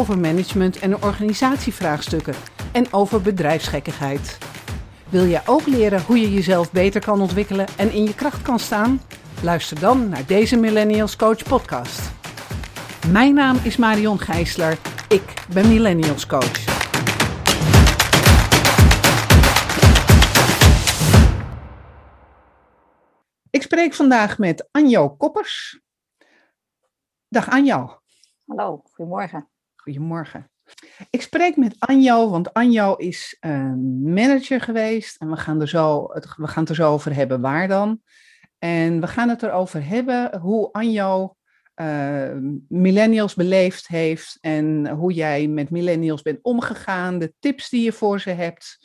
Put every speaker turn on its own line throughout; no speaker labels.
over management en organisatievraagstukken en over bedrijfsgekkigheid. Wil jij ook leren hoe je jezelf beter kan ontwikkelen en in je kracht kan staan? Luister dan naar deze Millennials Coach podcast. Mijn naam is Marion Gijsler. Ik ben Millennials Coach. Ik spreek vandaag met Anjo Koppers. Dag Anjo.
Hallo, goedemorgen.
Goedemorgen. Ik spreek met Anjo, want Anjo is manager geweest en we gaan, er zo, we gaan het er zo over hebben waar dan. En we gaan het erover hebben hoe Anjo uh, millennials beleefd heeft en hoe jij met millennials bent omgegaan, de tips die je voor ze hebt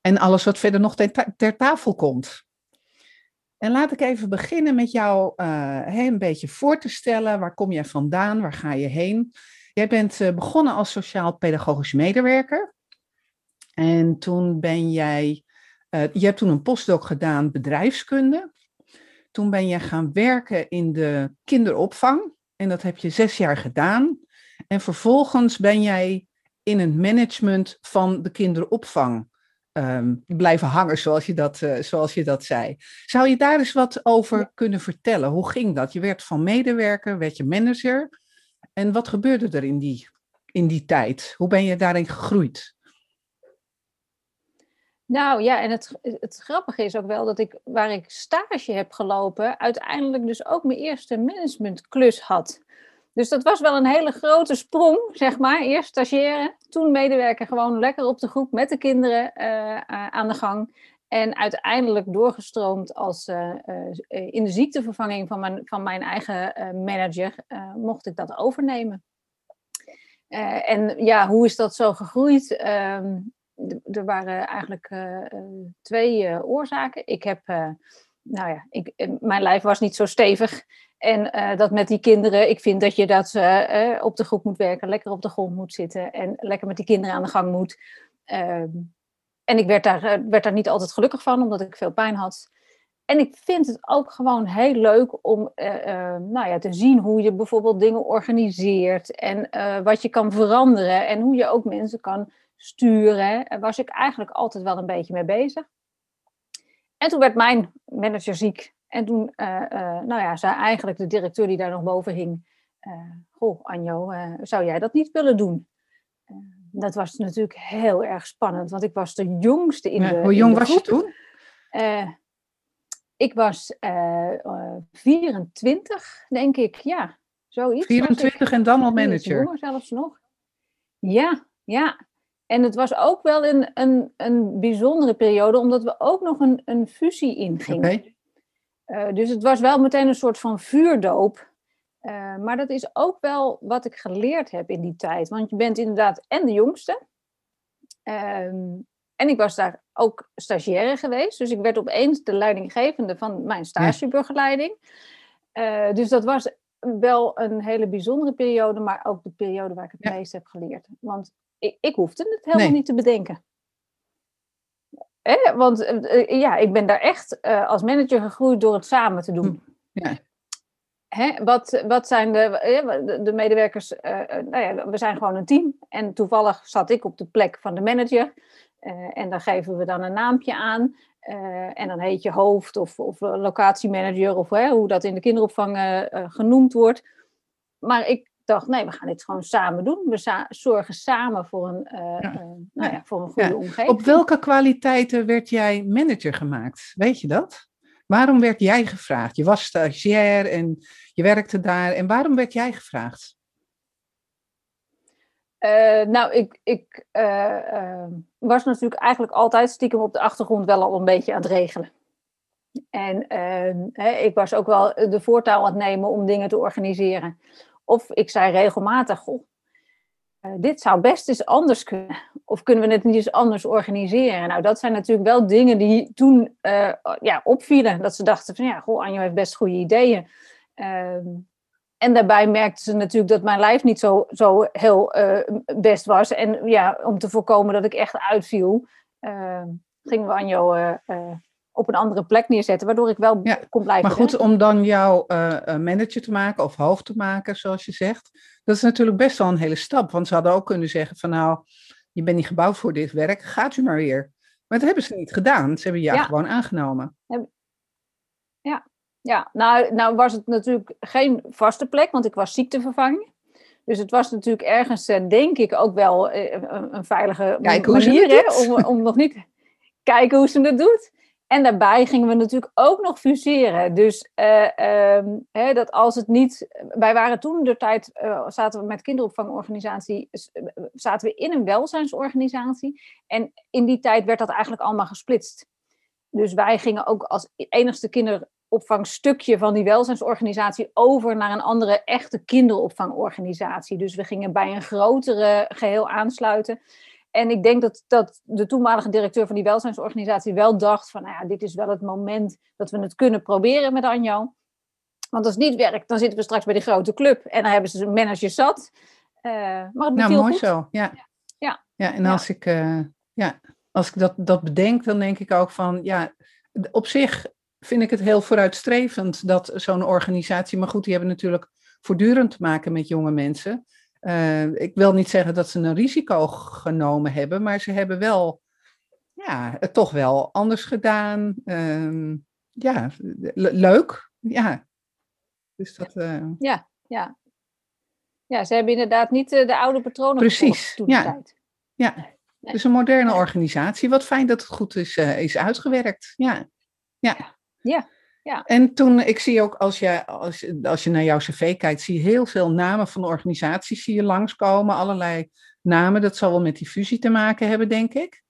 en alles wat verder nog ter, tafel komt. En laat ik even beginnen met jou uh, een beetje voor te stellen. Waar kom jij vandaan? Waar ga je heen? Jij bent uh, begonnen als sociaal-pedagogisch medewerker. En toen ben jij, uh, je hebt toen een postdoc gedaan bedrijfskunde. Toen ben je gaan werken in de kinderopvang. En dat heb je zes jaar gedaan. En vervolgens ben jij in het management van de kinderopvang um, blijven hangen, zoals je, dat, uh, zoals je dat zei. Zou je daar eens wat over kunnen vertellen? Hoe ging dat? Je werd van medewerker, werd je manager. En wat gebeurde er in die, in die tijd? Hoe ben je daarin gegroeid?
Nou ja, en het, het grappige is ook wel dat ik, waar ik stage heb gelopen, uiteindelijk dus ook mijn eerste managementklus had. Dus dat was wel een hele grote sprong, zeg maar. Eerst stagiaire, toen medewerker, gewoon lekker op de groep met de kinderen uh, uh, aan de gang. En uiteindelijk doorgestroomd als uh, in de ziektevervanging van mijn, van mijn eigen manager, mocht ik dat overnemen. en ja, hoe is dat zo gegroeid? Ehm, er waren eigenlijk twee oorzaken. Ik heb, nou ja, ik, mijn lijf was niet zo stevig. En dat met die kinderen, ik vind dat je dat op de groep moet werken, lekker op de grond moet zitten en lekker met die kinderen aan de gang moet. Uh, en ik werd daar, werd daar niet altijd gelukkig van, omdat ik veel pijn had. En ik vind het ook gewoon heel leuk om nou ja, te zien hoe je bijvoorbeeld dingen organiseert en wat je kan veranderen en hoe je ook mensen kan sturen. Daar was ik eigenlijk altijd wel een beetje mee bezig. En toen werd mijn manager ziek en toen nou ja, zei eigenlijk de directeur die daar nog boven hing... Goh, Anjo, zou jij dat niet willen doen? Dat was natuurlijk heel erg spannend, want ik was de jongste in de
Hoe jong was je toen?
ik was 24, denk ik, ja. Zoiets
24 en dan al manager?
Jonger zelfs nog. Ja, ja. En het was ook wel een, een, een bijzondere periode, omdat we ook nog een, een fusie ingingen. Okay. Uh, dus het was wel meteen een soort van vuurdoop. Uh, maar dat is ook wel wat ik geleerd heb in die tijd. Want je bent inderdaad en de jongste. Um, en ik was daar ook stagiaire geweest. Dus ik werd opeens de leidinggevende van mijn stagebegeleiding. Uh, dus dat was wel een hele bijzondere periode. Maar ook de periode waar ik het ja. meest heb geleerd. Want ik, ik hoefde het helemaal nee. niet te bedenken. Eh, want uh, ja, ik ben daar echt uh, als manager gegroeid door het samen te doen. Ja. Hè, wat, wat zijn de, de medewerkers? nou ja, we zijn gewoon een team. En toevallig zat ik op de plek van de manager. en dan geven we dan een naampje aan. en dan heet je hoofd of, of locatiemanager of hoe dat in de kinderopvang genoemd wordt. Maar ik dacht, nee, we gaan dit gewoon samen doen. We zorgen samen voor een, ja. nou ja, voor een goede omgeving.
Op welke kwaliteiten werd jij manager gemaakt? Weet je dat? Waarom werd jij gevraagd? Je was stagiair en je werkte daar. En waarom werd jij gevraagd?
Uh, nou, ik, ik was natuurlijk eigenlijk altijd stiekem op de achtergrond wel al een beetje aan het regelen. En hè, ik was ook wel de voortouw aan het nemen om dingen te organiseren. Of ik zei regelmatig, goh, dit zou best eens anders kunnen. Of kunnen we het niet eens anders organiseren? Nou, dat zijn natuurlijk wel dingen die toen uh, ja, opvielen. Dat ze dachten van ja, goh, Anjo heeft best goede ideeën. Ehm, en daarbij merkten ze natuurlijk dat mijn lijf niet zo, zo heel uh, best was. En ja, om te voorkomen dat ik echt uitviel, uh, gingen we Anjo op een andere plek neerzetten, waardoor ik wel ja, kon blijven.
Maar goed, om dan jou manager te maken of hoofd te maken, zoals je zegt, dat is natuurlijk best wel een hele stap. Want ze hadden ook kunnen zeggen van nou, je bent niet gebouwd voor dit werk, gaat u maar weer. Maar dat hebben ze niet gedaan. Ze hebben jou ja. gewoon aangenomen.
Ja, ja. Nou, nou was het natuurlijk geen vaste plek, want ik was ziektevervanging. Dus het was natuurlijk ergens, eh, denk ik, ook wel eh, een, een veilige Kijk, manier hè, om, om nog niet kijken hoe ze het doet. En daarbij gingen we natuurlijk ook nog fuseren. Dus uh, hè, dat als het niet. Wij waren toen de tijd. Uh, zaten we met kinderopvangorganisatie. zaten we in een welzijnsorganisatie. En in die tijd werd dat eigenlijk allemaal gesplitst. Dus wij gingen ook als enigste kinderopvangstukje van die welzijnsorganisatie over naar een andere echte kinderopvangorganisatie. Dus we gingen bij een grotere geheel aansluiten. En ik denk dat, dat de toenmalige directeur van die welzijnsorganisatie wel dacht van, nou ja, dit is wel het moment dat we het kunnen proberen met Anjo. Want als het niet werkt, dan zitten we straks bij die grote club en dan hebben ze een manager zat. Uh, maar het nou, mooi goed.
zo, ja. Ja, ja en als, Ik, uh, ja, als ik dat, dat bedenk, dan denk ik ook van, ja, op zich vind ik het heel vooruitstrevend dat zo'n organisatie, maar goed, die hebben natuurlijk voortdurend te maken met jonge mensen. Uh, ik wil niet zeggen dat ze een risico genomen hebben, maar ze hebben wel ja, het toch wel anders gedaan. Uh, ja, leuk. Ja.
Dus dat, uh... ja, ja. Ja, ze hebben inderdaad niet uh, de oude patronen
Precies, toen ja. tijd. Ja, nee. dus een moderne organisatie. Wat fijn dat het goed is, is uitgewerkt. Ja. Ja.
ja. Ja.
En toen, ik zie ook als je, als, als je naar jouw cv kijkt, zie je heel veel namen van organisaties zie je langskomen. Allerlei namen, dat zal wel met die fusie te maken hebben, denk ik.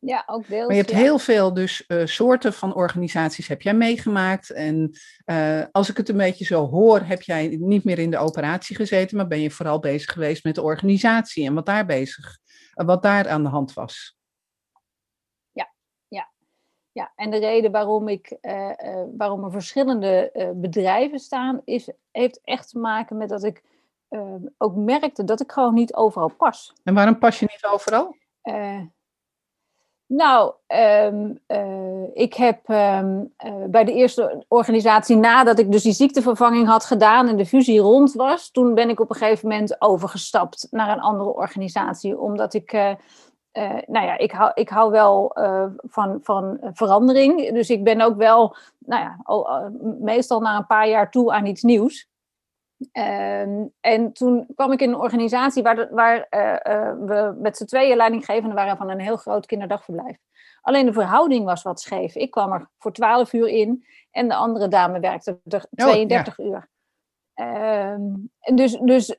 Ja, ook deels.
Maar je hebt heel veel dus uh, soorten van organisaties heb jij meegemaakt. En uh, als ik het een beetje zo hoor, heb jij niet meer in de operatie gezeten, maar ben je vooral bezig geweest met de organisatie en wat daar bezig, wat daar aan de hand was.
Ja, en de reden waarom, ik, uh, uh, waarom er verschillende uh, bedrijven staan, is, heeft echt te maken met dat ik ehm, ook merkte dat ik gewoon niet overal pas.
En waarom pas je niet overal?
nou, um, ik heb um, bij de eerste organisatie, nadat ik dus die ziektevervanging had gedaan en de fusie rond was, toen ben ik op een gegeven moment overgestapt naar een andere organisatie, omdat ik uh, nou ja, ik hou, ik hou wel uh, van, van verandering. Dus ik ben ook wel, nou ja, al, uh, meestal na een paar jaar toe aan iets nieuws. Ehm, en toen kwam ik in een organisatie waar, de, waar we met z'n tweeën leidinggevenden waren van een heel groot kinderdagverblijf. Alleen de verhouding was wat scheef. Ik kwam er voor 12 uur in en de andere dame werkte er 32 uur. Ehm, en dus, dus uh,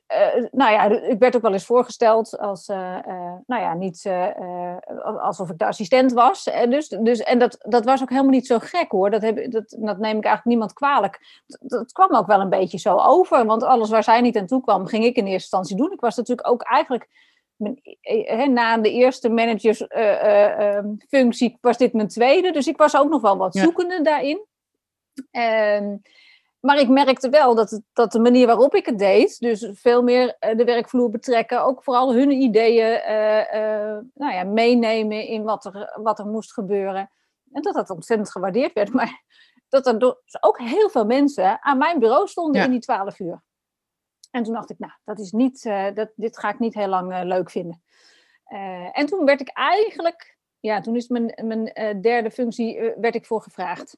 nou ja, ik werd ook wel eens voorgesteld als, uh, uh, nou ja, niet alsof ik de assistent was. En, dus, dus, en dat, dat was ook helemaal niet zo gek hoor. Dat, heb, dat, dat neem ik eigenlijk niemand kwalijk. Dat, dat, kwam ook wel een beetje zo over, want alles waar zij niet aan toe kwam, ging ik in eerste instantie doen. Ik was natuurlijk ook eigenlijk, mijn, na de eerste managersfunctie, ehm, was dit mijn tweede. Dus ik was ook nog wel wat zoekende ja. daarin. Um, maar ik merkte wel dat, het, dat de manier waarop ik het deed, dus veel meer eh, de werkvloer betrekken, ook vooral hun ideeën uh, uh, nou ja, meenemen in wat er, wat er moest gebeuren. En dat dat ontzettend gewaardeerd werd. Maar dat er dus ook heel veel mensen aan mijn bureau stonden in die twaalf uur. En toen dacht ik, nou, dat is niet, dat, dit ga ik niet heel lang leuk vinden. en toen werd ik eigenlijk, ja, toen is mijn, mijn derde functie, werd ik voor gevraagd.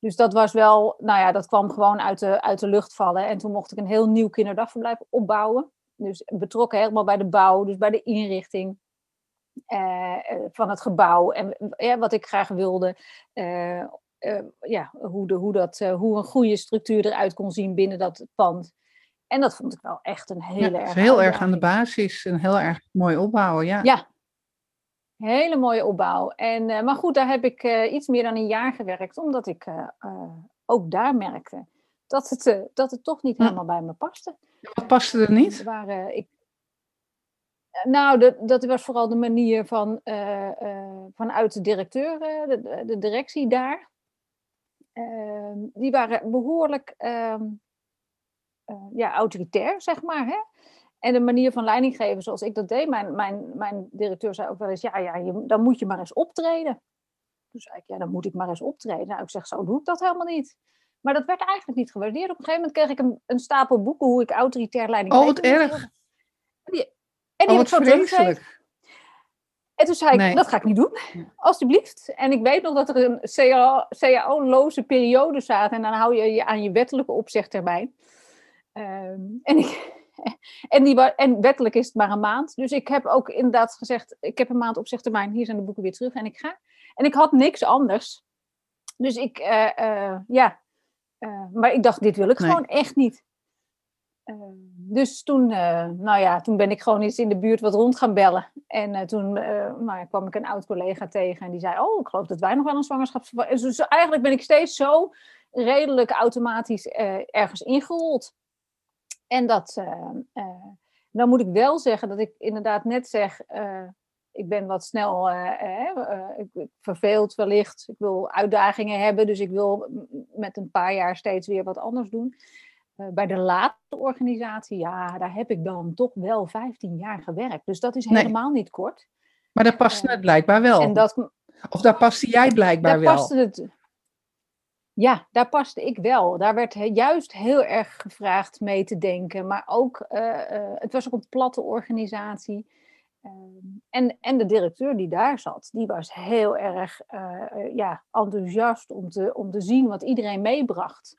Dus dat was wel, nou ja, dat kwam gewoon uit de, uit de lucht vallen. En toen mocht ik een heel nieuw kinderdagverblijf opbouwen. Dus betrokken helemaal bij de bouw, dus bij de inrichting eh, eh van het gebouw. En ja, wat ik graag wilde. Eh, eh, ja, hoe, de, hoe, dat, eh, hoe een goede structuur eruit kon zien binnen dat pand. En dat vond ik wel echt een hele ja,
erg. Heel erg aan de basis. Een heel erg mooi opbouwen, ja.
Ja, Hele mooie opbouw. En, uh, maar goed, daar heb ik uh, iets meer dan een jaar gewerkt, omdat ik uh, ook daar merkte dat het, dat het toch niet helemaal bij me paste.
Wat paste er niet?
Waar, ik, Nou, dat, dat was vooral de manier van, vanuit de directeur, de, de directie daar. Ehm, die waren behoorlijk ehm, ja, autoritair, zeg maar. Hè? En de manier van leiding geven zoals ik dat deed. Mijn, mijn, mijn directeur zei ook wel eens, ja, ja je, dan moet je maar eens optreden. Toen zei ik, ja, dan moet ik maar eens optreden. Nou, ik zeg, zo doe ik dat helemaal niet. Maar dat werd eigenlijk niet gewaardeerd. Op een gegeven moment kreeg ik een, een stapel boeken hoe ik autoritair leiding
Oh, wat erg.
En die, en die
oh,
heb ik zo. En toen zei ik, dat ga ik niet doen, alsjeblieft. En ik weet nog dat er een CAO-loze periode zaten. En dan hou je je aan je wettelijke opzegtermijn. Um, en ik, en, die, en wettelijk is het maar een maand. Dus ik heb ook inderdaad gezegd, ik heb een maand opzegtermijn, hier zijn de boeken weer terug en ik ga. En ik had niks anders. Dus ik, uh, uh, ja, uh, maar ik dacht, dit wil ik nee. gewoon echt niet. dus toen, nou ja, toen ben ik gewoon eens in de buurt wat rond gaan bellen. En toen nou kwam ik een oud collega tegen en die zei, oh, ik geloof dat wij nog wel een zwangerschapsvervanging... Dus eigenlijk ben ik steeds zo redelijk automatisch ergens ingerold. En dat, uh, uh, dan moet ik wel zeggen dat ik inderdaad net zeg, uh, ik ben wat snel ik, verveeld wellicht. Ik wil uitdagingen hebben, dus ik wil met een paar jaar steeds weer wat anders doen. bij de laatste organisatie, ja, daar heb ik dan toch wel 15 jaar gewerkt. Dus dat is helemaal niet kort.
Maar daar paste het blijkbaar wel. En dat, of daar paste jij blijkbaar
daar
wel.
Paste het, ja, daar paste ik wel. Daar werd juist heel erg gevraagd mee te denken. Maar ook, uh, uh, het was ook een platte organisatie. Uh, en, en de directeur die daar zat, die was heel erg eh, ja, enthousiast om te, om te zien wat iedereen meebracht.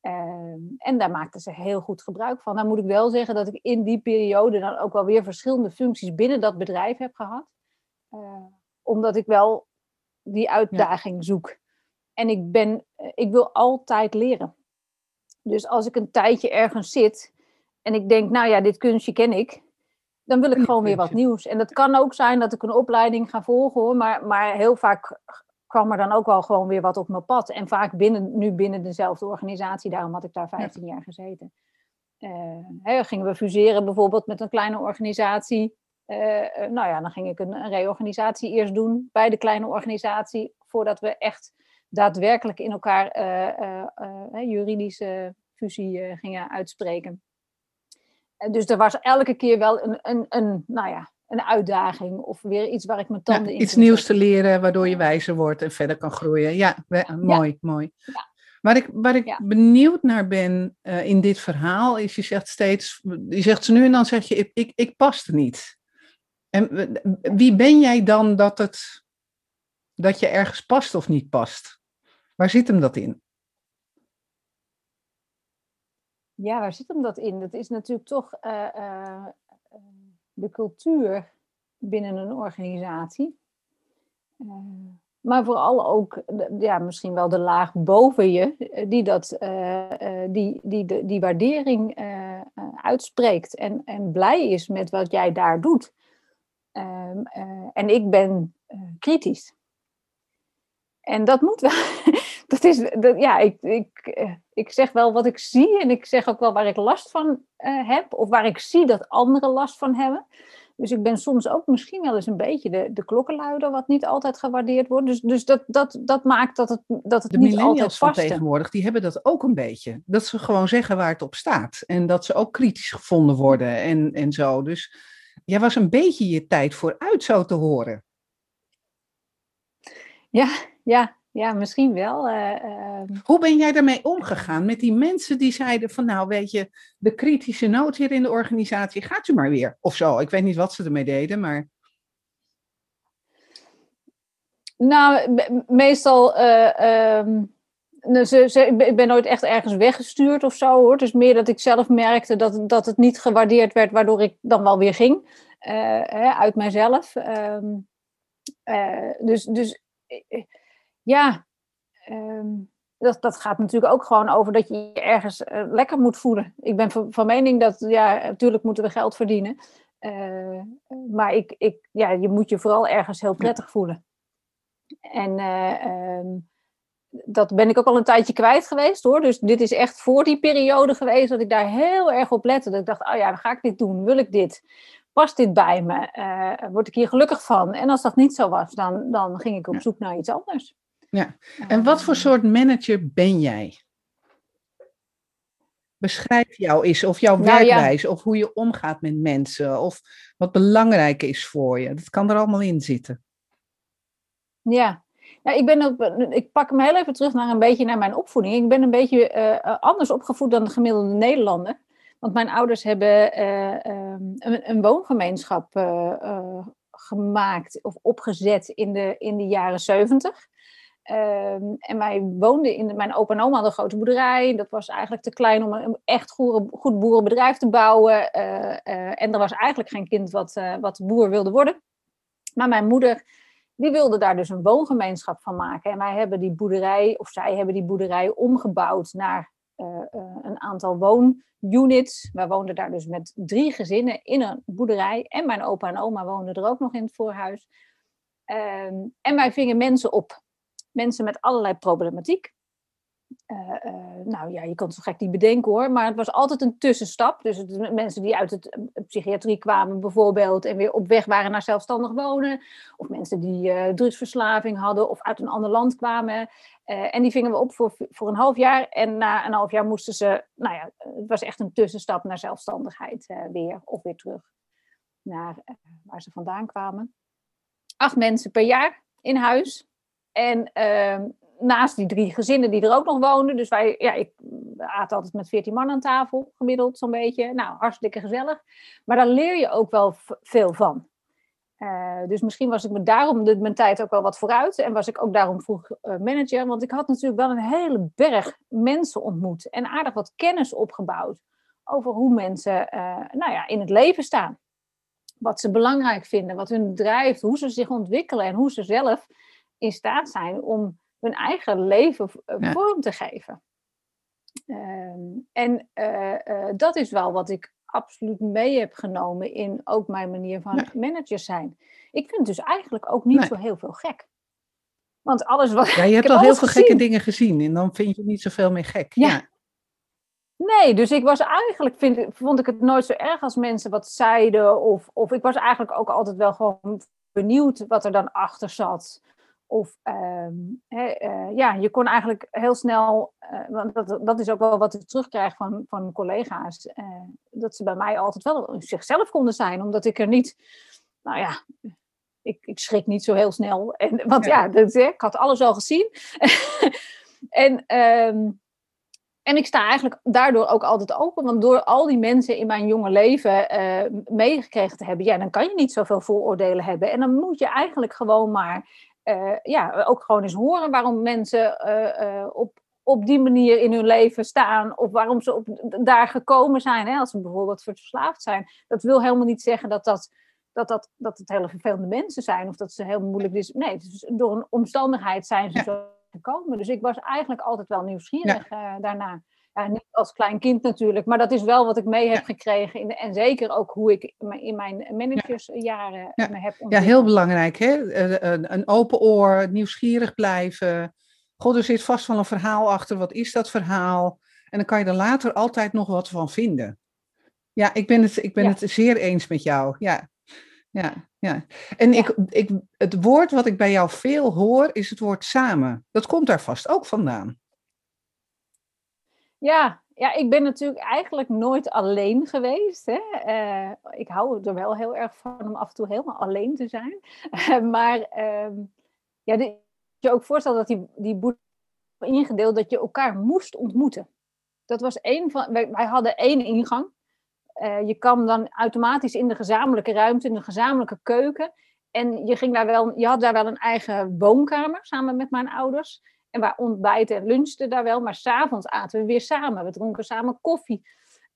Ehm, en daar maakten ze heel goed gebruik van. Dan moet ik wel zeggen dat ik in die periode dan ook wel weer verschillende functies binnen dat bedrijf heb gehad. omdat ik wel die uitdaging zoek. En ik, ben, eh, ik wil altijd leren. Dus als ik een tijdje ergens zit en ik denk, nou ja, dit kunstje ken ik, dan wil ik gewoon weer wat nieuws. En dat kan ook zijn dat ik een opleiding ga volgen hoor, maar, maar heel vaak kwam er dan ook wel gewoon weer wat op mijn pad. En vaak binnen, nu binnen dezelfde organisatie, daarom had ik daar 15 jaar gezeten. Uh, hè, gingen we fuseren bijvoorbeeld met een kleine organisatie. Uh, nou ja, dan ging ik een, een reorganisatie eerst doen bij de kleine organisatie, voordat we echt daadwerkelijk in elkaar uh, juridische fusie gingen uitspreken. dus er was elke keer wel een, een, een, nou ja, een uitdaging of weer iets waar ik mijn tanden
ja,
in
Iets nieuws te leren waardoor je wijzer wordt en verder kan groeien. Ja, mooi, ja. mooi. Ja. Waar ik, waar ik benieuwd naar ben uh, in dit verhaal is, je zegt steeds, je zegt ze nu en dan zeg je, ik, ik, ik pas er niet. En wie ben jij dan dat, het, dat je ergens past of niet past? Waar zit hem dat in?
Ja, waar zit hem dat in? Dat is natuurlijk toch uh, uh, de cultuur binnen een organisatie. Maar vooral ook ja, misschien wel de laag boven je, die dat, die, die, die, die waardering uitspreekt en, en blij is met wat jij daar doet. Ehm, en ik ben kritisch. En dat moet wel. Dat is, dat, ja, ik, ik, eh, ik zeg wel wat ik zie en ik zeg ook wel waar ik last van uh, heb, of waar ik zie dat anderen last van hebben. Dus ik ben soms ook misschien wel eens een beetje de, de klokkenluider, wat niet altijd gewaardeerd wordt. Dus, dus dat, dat, dat maakt dat het, dat het
de
niet altijd
van tegenwoordig, die hebben dat ook een beetje. Dat ze gewoon zeggen waar het op staat. En dat ze ook kritisch gevonden worden en, en zo. Dus jij was een beetje je tijd vooruit, zo te horen.
Ja, ja, ja, misschien wel. Uh,
Hoe ben jij daarmee omgegaan met die mensen die zeiden van nou weet je, de kritische noot hier in de organisatie, gaat u maar weer of zo. Ik weet niet wat ze ermee deden, maar...
Nou, meestal, uh, um, ze, ze, ik ben nooit echt ergens weggestuurd of zo hoor. Is meer dat ik zelf merkte dat, dat het niet gewaardeerd werd, waardoor ik dan wel weer ging hè, uit mijzelf. Um, dus, dus ja, ehm, dat, dat gaat natuurlijk ook gewoon over dat je je ergens uh, lekker moet voelen. Ik ben van, van, mening dat, ja, natuurlijk moeten we geld verdienen. Uh, maar ik, ik, ja, je moet je vooral ergens heel prettig voelen. En uh, um, dat ben ik ook al een tijdje kwijt geweest hoor. Dus dit is echt voor die periode geweest dat ik daar heel erg op lette. Dat ik dacht, oh ja, ga ik dit doen, wil ik dit. past dit bij me? Uh, word ik hier gelukkig van? En als dat niet zo was, dan, dan ging ik op zoek naar iets anders.
Ja, en wat voor soort manager ben jij? Beschrijf jou eens, of jouw nou, werkwijze, of hoe je omgaat met mensen, of wat belangrijk is voor je. Dat kan er allemaal in zitten.
Ja, nou, ik, ben op, ik pak hem heel even terug naar een beetje naar mijn opvoeding. Ik ben een beetje uh, anders opgevoed dan de gemiddelde Nederlander. Want mijn ouders hebben uh, um, een, een, woongemeenschap uh, gemaakt of opgezet in de, in de jaren zeventig. Ehm, en wij woonden in, mijn opa en oma hadden een grote boerderij. Dat was eigenlijk te klein om een echt goed, goed boerenbedrijf te bouwen. Uh, uh, en er was eigenlijk geen kind wat, uh, wat boer wilde worden. Maar mijn moeder, die wilde daar dus een woongemeenschap van maken. En wij hebben die boerderij, of zij hebben die boerderij omgebouwd naar een aantal woonunits. Wij woonden daar dus met drie gezinnen in een boerderij. En mijn opa en oma woonden er ook nog in het voorhuis. Ehm, en wij vingen mensen op mensen met allerlei problematiek. Uh, uh, nou ja, je kan het zo gek niet bedenken hoor, maar het was altijd een tussenstap. Dus het, mensen die uit het uh, psychiatrie kwamen bijvoorbeeld en weer op weg waren naar zelfstandig wonen. Of mensen die drugsverslaving hadden of uit een ander land kwamen. en die vingen we op voor, voor een half jaar. En na een half jaar moesten ze, nou ja, het was echt een tussenstap naar zelfstandigheid weer of weer terug naar waar ze vandaan kwamen. Acht mensen per jaar in huis. En ehm, naast die drie gezinnen die er ook nog woonden. Dus wij, ja, ik aat altijd met veertien man aan tafel, gemiddeld zo'n beetje. Nou, hartstikke gezellig. Maar daar leer je ook wel veel van. Uh, dus misschien was ik me daarom mijn tijd ook wel wat vooruit. En was ik ook daarom vroeg uh, manager. Want ik had natuurlijk wel een hele berg mensen ontmoet. En aardig wat kennis opgebouwd. Over hoe mensen uh, nou ja, in het leven staan. Wat ze belangrijk vinden, wat hun drijft, hoe ze zich ontwikkelen en hoe ze zelf in staat zijn om hun eigen leven eh, vorm te geven. Ehm, en eh, eh, dat is wel wat ik absoluut mee heb genomen in ook mijn manier van ja. manager zijn. Ik vind dus eigenlijk ook niet zo heel veel gek. Want alles wat.
Ja, je hebt al heel veel gekke dingen gezien en dan vind je niet zoveel meer gek. Ja.
Nee, dus ik was eigenlijk, vind, vond ik het nooit zo erg als mensen wat zeiden. Of, of ik was eigenlijk ook altijd wel gewoon benieuwd wat er dan achter zat. Of ehm, eh, ja, je kon eigenlijk heel snel, uh, want dat, dat is ook wel wat ik terugkrijg van, van collega's, uh, dat ze bij mij altijd wel zichzelf konden zijn, omdat ik er niet, nou ja, ik, ik schrik niet zo heel snel. En, want ja, dat, ik had alles al gezien. en, um, en ik sta eigenlijk daardoor ook altijd open, want door al die mensen in mijn jonge leven meegekregen te hebben, ja, dan kan je niet zoveel vooroordelen hebben. En dan moet je eigenlijk gewoon maar uh, ja, ook gewoon eens horen waarom mensen uh, uh, op, op die manier in hun leven staan. Of waarom ze op, daar gekomen zijn. Hè, als ze bijvoorbeeld verslaafd zijn. Dat wil helemaal niet zeggen dat, dat, dat, dat, dat het hele vervelende mensen zijn. Of dat ze heel moeilijk is. Nee, dus door een omstandigheid zijn ze zo gekomen. Dus ik was eigenlijk altijd wel nieuwsgierig ja. daarna. Ja, niet als klein kind natuurlijk, maar dat is wel wat ik mee heb gekregen. In de, en zeker ook hoe ik in mijn managersjaren
ja.
me heb
Ja, heel belangrijk. Hè? Een, een open oor, nieuwsgierig blijven. God, er zit vast wel een verhaal achter. Wat is dat verhaal? En dan kan je er later altijd nog wat van vinden. Ja, ik ben het, ik ben het zeer eens met jou. Ja, ja, ja. En Ik, ik, het woord wat ik bij jou veel hoor, is het woord samen. Dat komt daar vast ook vandaan.
Ja, ja, ik ben natuurlijk eigenlijk nooit alleen geweest. Hè. Uh, ik hou er wel heel erg van om af en toe helemaal alleen te zijn. Maar uh, ja, de, je ook voorstelt dat die, die boer ingedeeld dat je elkaar moest ontmoeten. Dat was één van. Wij, hadden één ingang. Uh, je kwam dan automatisch in de gezamenlijke ruimte, in de gezamenlijke keuken. En je, ging daar wel, je had daar wel een eigen woonkamer samen met mijn ouders. En waar ontbijten en lunchten daar wel, maar s'avonds aten we weer samen. We dronken samen koffie.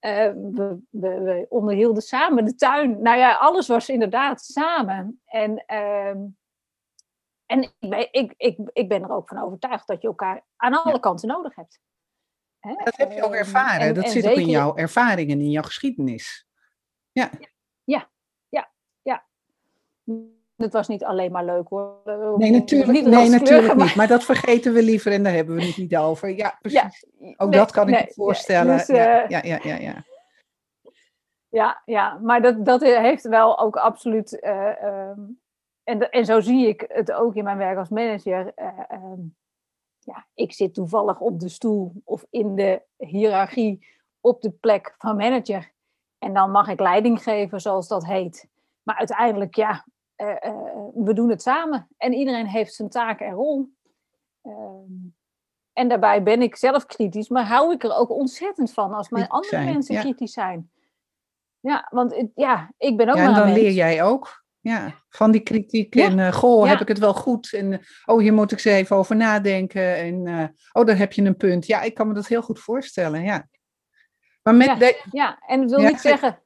Uh, we, we, we, onderhielden samen de tuin. Nou ja, alles was inderdaad samen. En, uh, en ik, ik, ik, ik ben er ook van overtuigd dat je elkaar aan alle ja. kanten nodig hebt.
Hè? Dat heb je ook ehm, ervaren. En, dat en zit zeker... ook in jouw ervaringen, in jouw geschiedenis. Ja.
Ja, ja, ja. Het was niet alleen maar leuk hoor.
Nee, natuurlijk, niet, nee, natuurlijk niet. Maar dat vergeten we liever en daar hebben we het niet over. Ja, precies. Ja, Ook nee, dat kan ik me voorstellen. Dus, uh, ja, ja, ja, ja,
Ja, ja, maar dat, dat heeft wel ook absoluut. eh, ehm, en, en zo zie ik het ook in mijn werk als manager. eh, ehm, ja, ik zit toevallig op de stoel of in de hiërarchie op de plek van manager. En dan mag ik leiding geven, zoals dat heet. Maar uiteindelijk, ja, eh, eh, we doen het samen. En iedereen heeft zijn taak en rol. Ehm, en daarbij ben ik zelf kritisch, maar hou ik er ook ontzettend van als mijn andere
zijn,
mensen
ja.
kritisch zijn. Ja, want het- ja, ik ben ook
Ja,
maar
en dan leer jij ook. Ja, van die kritiek.
Ja,
En eh, goh,
ja.
heb ik het wel goed? En eh, oh, hier moet ik eens even over nadenken. En eh, oh, daar heb je een punt. Ja, ik kan me dat heel goed voorstellen. Ja. Maar met
Ja.
de-
Ja, en het wil niet
ge-
zeggen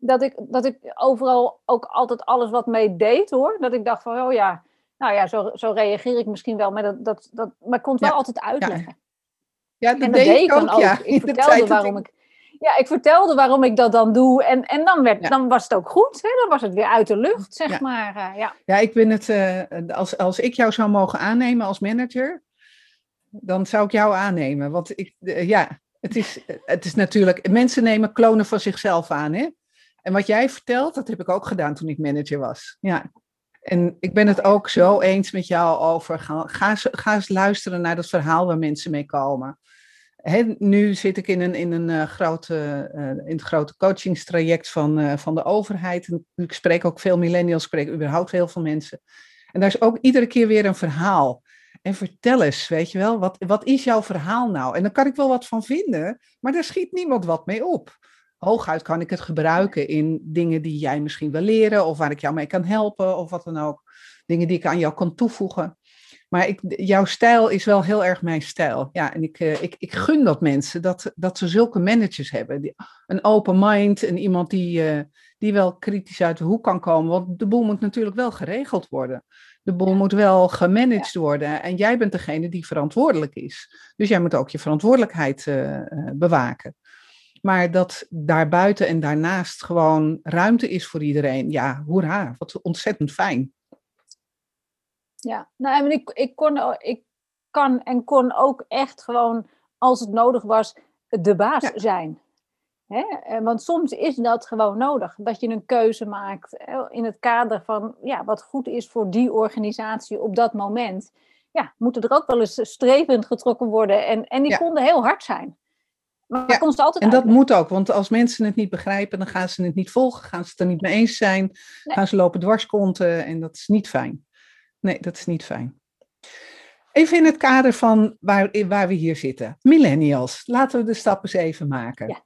dat ik, dat ik overal ook altijd alles wat mee deed hoor. Dat ik dacht van, oh ja, nou ja, zo, zo reageer ik misschien wel. Maar, dat, dat, dat, maar ik kon het wel
Ja,
altijd uitleggen.
ja, dat
En dat
deed
deed
ik
dan
ook.
ook.
Ja,
Ik vertelde waarom ik... Ja, ik vertelde waarom ik dat dan doe. En, en dan, werd, dan was het ook goed. Hè? Dan was het weer uit de lucht, zeg maar. eh, ja.
Ja, ik ben het, eh, als, als ik jou zou mogen aannemen als manager, dan zou ik jou aannemen. Want ik, eh, ja, het is, het is natuurlijk, mensen nemen klonen van zichzelf aan. Hè? En wat jij vertelt, dat heb ik ook gedaan toen ik manager was. Ja. En ik ben het ook zo eens met jou over, ga, ga, ga eens luisteren naar het verhaal waar mensen mee komen. Hè, nu zit ik in, een, in, een, eh, grote, eh, in het grote coachingstraject van, eh, van de overheid. En ik spreek ook veel millennials, ik spreek überhaupt heel veel mensen. En daar is ook iedere keer weer een verhaal. En vertel eens, weet je wel, wat, wat is jouw verhaal nou? En dan kan ik wel wat van vinden, maar daar schiet niemand wat mee op. Hooguit kan ik het gebruiken in dingen die jij misschien wil leren, of waar ik jou mee kan helpen, of wat dan ook. Dingen die ik aan jou kan toevoegen. Maar ik, jouw stijl is wel heel erg mijn stijl. Ja, en ik, eh, ik, ik gun dat mensen dat, dat ze zulke managers hebben. Die, een open mind en iemand die, eh, die wel kritisch uit de hoek kan komen. Want de boel moet natuurlijk wel geregeld worden. De boel
Ja.
moet wel gemanaged worden. En jij bent degene die verantwoordelijk is. Dus jij moet ook je verantwoordelijkheid eh, bewaken. Maar dat daarbuiten en daarnaast gewoon ruimte is voor iedereen. Ja, hoera, wat ontzettend fijn.
Ja, nou, en ik, ik, kon, ik kan en kon ook echt gewoon, als het nodig was, de baas
Ja.
zijn. Hè? En Want soms is dat gewoon nodig, dat je een keuze maakt hè, in het kader van ja, wat goed is voor die organisatie op dat moment. Ja, moeten er ook wel eens strevend getrokken worden en, en die
Ja.
konden heel hard zijn. Maar
Ja,
altijd
En dat moet ook, want als mensen het niet begrijpen, dan gaan ze het niet volgen, gaan ze het er niet mee eens zijn,
Nee.
gaan ze lopen dwarskonten en dat is niet fijn. Nee, dat is niet fijn. Even in het kader van waar, waar we hier zitten. Millennials, laten we de stap eens even maken.
Ja.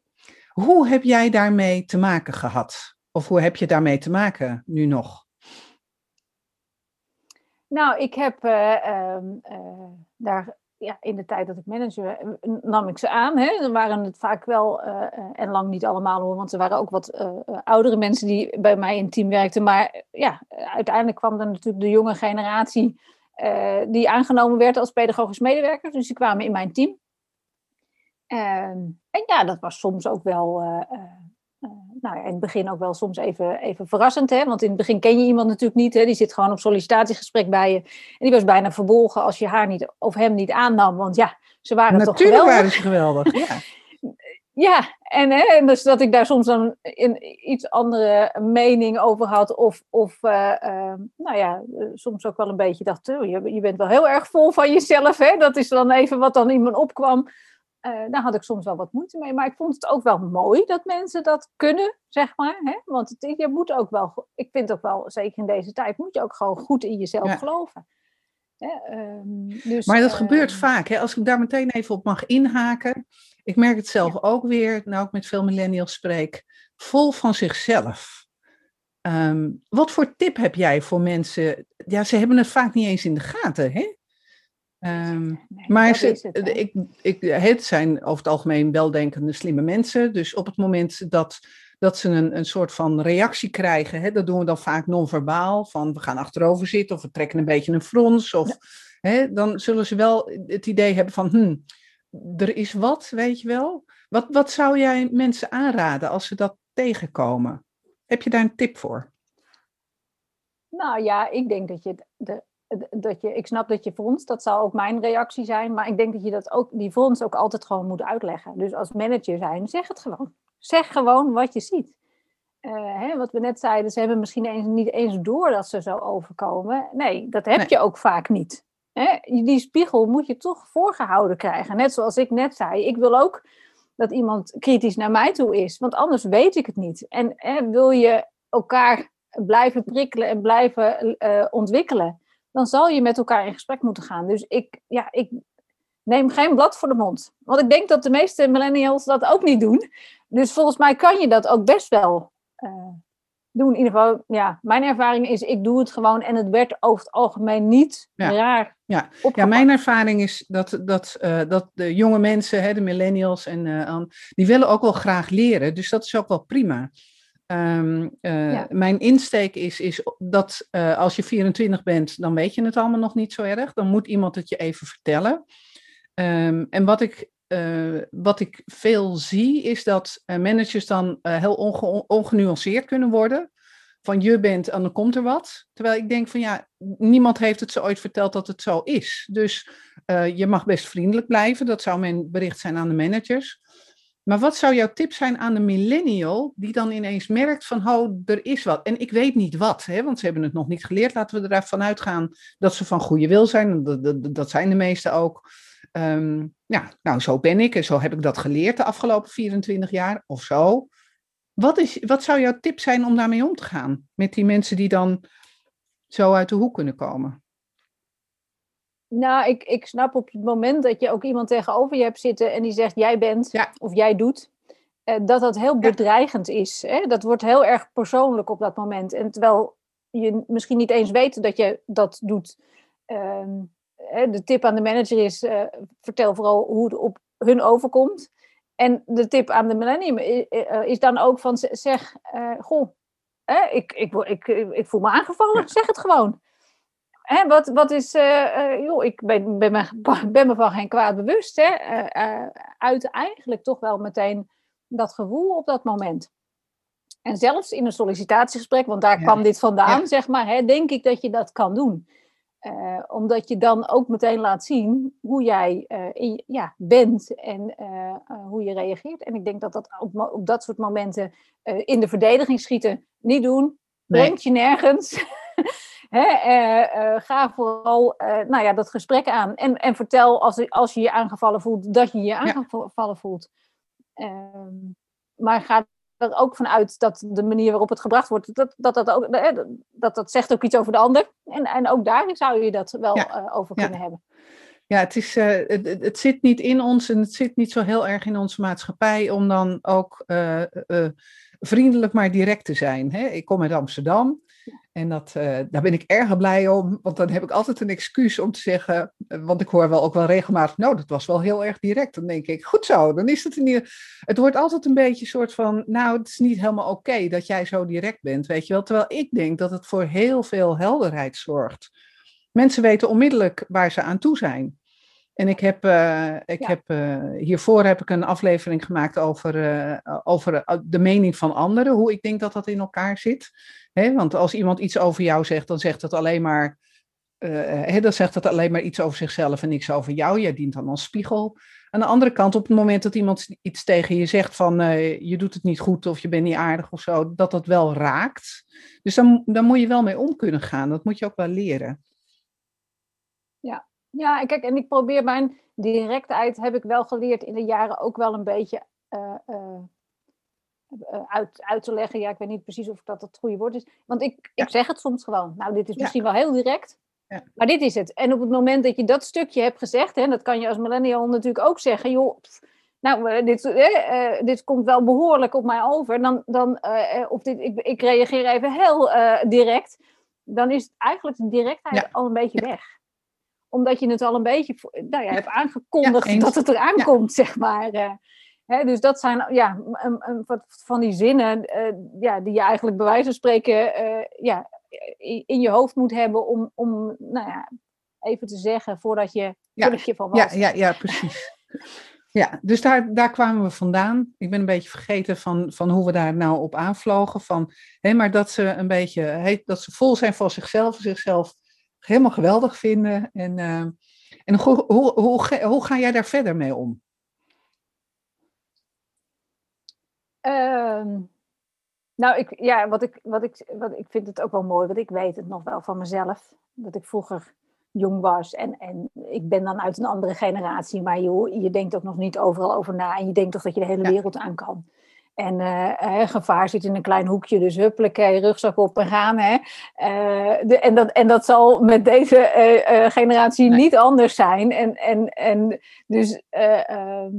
Hoe heb jij daarmee te maken gehad? Of hoe heb je daarmee te maken nu nog?
Nou, ik heb eh, ehm, eh, daar ja, in de tijd dat ik manager eh, nam ik ze aan. Hè. Er waren het vaak wel, eh, eh, en lang niet allemaal hoor, want er waren ook wat oudere mensen die bij mij in het team werkten. Maar ja, uiteindelijk kwam er natuurlijk de jonge generatie die aangenomen werd als pedagogisch medewerker. Dus die kwamen in mijn team. Ehm, en ja, dat was soms ook wel, nou ja, in het begin ook wel soms even, even verrassend. Hè? Want in het begin ken je iemand natuurlijk niet. Hè? Die zit gewoon op sollicitatiegesprek bij je. En die was bijna verbolgen als je haar niet of hem niet aannam. Want ja, ze waren toch
Natuurlijk
geweldig.
waren ze geweldig. Ja.
Ja, en, hè, en dus dat ik daar soms dan een iets andere mening over had. Of, of eh, eh, nou ja, eh, soms ook wel een beetje dacht, "Oh, je, je bent wel heel erg vol van jezelf. Hè? Dat is dan even wat dan in me opkwam. Eh, daar had ik soms wel wat moeite mee. Maar ik vond het ook wel mooi dat mensen dat kunnen, zeg maar. Hè? Want het, je moet ook wel, ik vind ook wel, zeker in deze tijd, moet je ook gewoon goed in jezelf
Ja.
geloven. Hè? ehm, dus,
Maar dat gebeurt
ehm,
vaak. Hè? Als ik daar meteen even op mag inhaken. Ik merk het zelf ook weer, nou ik met veel millennials spreek, vol van zichzelf. Ehm, wat voor tip heb jij voor mensen? Ja, ze hebben het vaak niet eens in de gaten. Hè? Ehm,
nee,
maar
het,
ik, ik, het zijn over het algemeen weldenkende, slimme mensen. Dus op het moment dat, dat ze een, een soort van reactie krijgen, hè, dat doen we dan vaak non-verbaal, van we gaan achterover zitten of we trekken een beetje een frons. Of, hè, dan zullen ze wel het idee hebben van, hm, er is wat, weet je wel. Wat, wat zou jij mensen aanraden als ze dat tegenkomen? Heb je daar een tip voor?
Nou ja, ik denk dat je, de- dat je, ik snap dat je fronst, dat zou ook mijn reactie zijn, maar ik denk dat je dat ook, die frons ook altijd gewoon moet uitleggen. Dus als manager zijn, zeg het gewoon. Zeg gewoon wat je ziet. hè, wat we net zeiden, ze hebben misschien eens, niet eens door dat ze zo overkomen. Nee, dat heb je ook vaak niet. Hè? Die spiegel moet je toch voorgehouden krijgen. Net zoals ik net zei, ik wil ook dat iemand kritisch naar mij toe is, want anders weet ik het niet. En hè, wil je elkaar blijven prikkelen en blijven uh, ontwikkelen, dan zal je met elkaar in gesprek moeten gaan. Dus ik, ja, ik neem geen blad voor de mond. Want ik denk dat de meeste millennials dat ook niet doen. Dus volgens mij kan je dat ook best wel uh, doen. In ieder geval, ja, mijn ervaring is, ik doe het gewoon en het werd over het algemeen niet raar.
Ja. ja, mijn ervaring is dat, dat, uh, dat de jonge mensen, hè, de millennials, en, uh, die willen ook wel graag leren. Dus dat is ook wel prima. Um, ja. Mijn insteek is, is dat als je 24 bent, dan weet je het allemaal nog niet zo erg. Dan moet iemand het je even vertellen. Um, en wat ik uh, wat ik veel zie, is dat managers dan heel onge ongenuanceerd kunnen worden. Van je bent en dan komt er wat. Terwijl ik denk van ja, niemand heeft het zo ooit verteld dat het zo is. Dus je mag best vriendelijk blijven. Dat zou mijn bericht zijn aan de managers. Maar wat zou jouw tip zijn aan de millennial die dan ineens merkt van, oh, er is wat. En ik weet niet wat, hè, want ze hebben het nog niet geleerd. Laten we ervan uitgaan dat ze van goede wil zijn. Dat, dat, dat zijn de meesten ook. Um, ja, nou, zo ben ik en zo heb ik dat geleerd de afgelopen 24 jaar of zo. Wat, is, wat zou jouw tip zijn om daarmee om te gaan? Met die mensen die dan zo uit de hoek kunnen komen?
Nou, ik, ik snap op het moment dat je ook iemand tegenover je hebt zitten en die zegt jij bent of jij doet, eh, dat dat heel bedreigend is. Hè? Dat wordt heel erg persoonlijk op dat moment. En terwijl je misschien niet eens weet dat je dat doet. Um, de tip aan de manager is: uh, vertel vooral hoe het op hun overkomt. En de tip aan de millennium is dan ook van zeg, uh, goh, ik, ik, ik, ik, voel me aangevallen, zeg het gewoon. Hè, wat, wat is, uh, joh, ik ben, ben, me, ben me van geen kwaad bewust. Hè. uit eigenlijk toch wel meteen dat gevoel op dat moment. En zelfs in een sollicitatiegesprek, want daar kwam dit vandaan, zeg maar, hè, denk ik dat je dat kan doen. Uh, omdat je dan ook meteen laat zien hoe jij uh, in, ja, bent en uh, hoe je reageert. En ik denk dat dat op, op dat soort momenten in de verdediging schieten niet doen. Brengt je nergens. ga vooral nou ja, dat gesprek aan. En, en vertel als, als je je aangevallen voelt, dat je je aangevallen voelt. Ehm, maar ga er ook vanuit dat de manier waarop het gebracht wordt, dat dat, dat, ook, dat, dat zegt ook iets over de ander. En, en ook daarin zou je dat wel over kunnen hebben.
Ja, het, is, uh, het, het, zit niet in ons en het zit niet zo heel erg in onze maatschappij om dan ook uh, vriendelijk maar direct te zijn. Hè? Ik kom uit Amsterdam en dat, uh, daar ben ik erg blij om, want dan heb ik altijd een excuus om te zeggen, eh, want ik hoor wel ook wel regelmatig, nou, dat was wel heel erg direct. Dan denk ik, goed zo, dan is het niet. Het wordt altijd een beetje een soort van, nou, het is niet helemaal oké dat jij zo direct bent, weet je wel. Terwijl ik denk dat het voor heel veel helderheid zorgt. Mensen weten onmiddellijk waar ze aan toe zijn. En ik heb, uh, ik heb uh, hiervoor heb ik een aflevering gemaakt over, uh, over de mening van anderen, hoe ik denk dat dat in elkaar zit. He, want als iemand iets over jou zegt, dan zegt dat alleen maar, he, dan zegt dat alleen maar iets over zichzelf en niks over jou. Jij dient dan als spiegel. Aan de andere kant, op het moment dat iemand iets tegen je zegt van je doet het niet goed of je bent niet aardig of zo, dat dat wel raakt. Dus dan, dan moet je wel mee om kunnen gaan. Dat moet je ook wel leren.
Ja, ja, kijk, en ik probeer mijn directheid, heb ik wel geleerd in de jaren ook wel een beetje uh, uh, uit, uit te leggen. Ja, ik weet niet precies of dat het goede woord is. Want ik, ik zeg het soms gewoon. Nou, dit is misschien wel heel direct. Ja. Maar dit is het. En op het moment dat je dat stukje hebt gezegd, hè, dat kan je als millennial natuurlijk ook zeggen, joh, nou, dit, uh, dit komt wel behoorlijk op mij over. Dan, dan, of dit, ik, ik reageer even heel direct. Dan is het eigenlijk de directheid al een beetje weg omdat je het al een beetje nou ja, hebt aangekondigd dat het eraan ja. komt, zeg maar. Uh, dus dat zijn ja, van die zinnen uh, ja, die je eigenlijk bij wijze van spreken uh, ja, in je hoofd moet hebben om, om nou ja, even te zeggen voordat je, voordat je van
was. Ja, ja, ja precies. Ja, dus daar, daar kwamen we vandaan. Ik ben een beetje vergeten van, van hoe we daar nou op aanvlogen. Van, hé, maar dat ze een beetje, dat ze vol zijn van zichzelf, zichzelf helemaal geweldig vinden. En, uh, en hoe, hoe, hoe, hoe ga jij daar verder mee om?
Uh, Nou, ik, ja, wat ik, wat ik, wat ik vind het ook wel mooi, want ik weet het nog wel van mezelf. Dat ik vroeger jong was en, en ik ben dan uit een andere generatie, maar joh, je denkt ook nog niet overal over na en je denkt toch dat je de hele wereld aan kan. En uh, gevaar zit in een klein hoekje, dus huppelijk, rugzak op en gaan. Hè. Uh, de, en, dat, en dat zal met deze uh, generatie niet anders zijn. En, en, en dus ehm,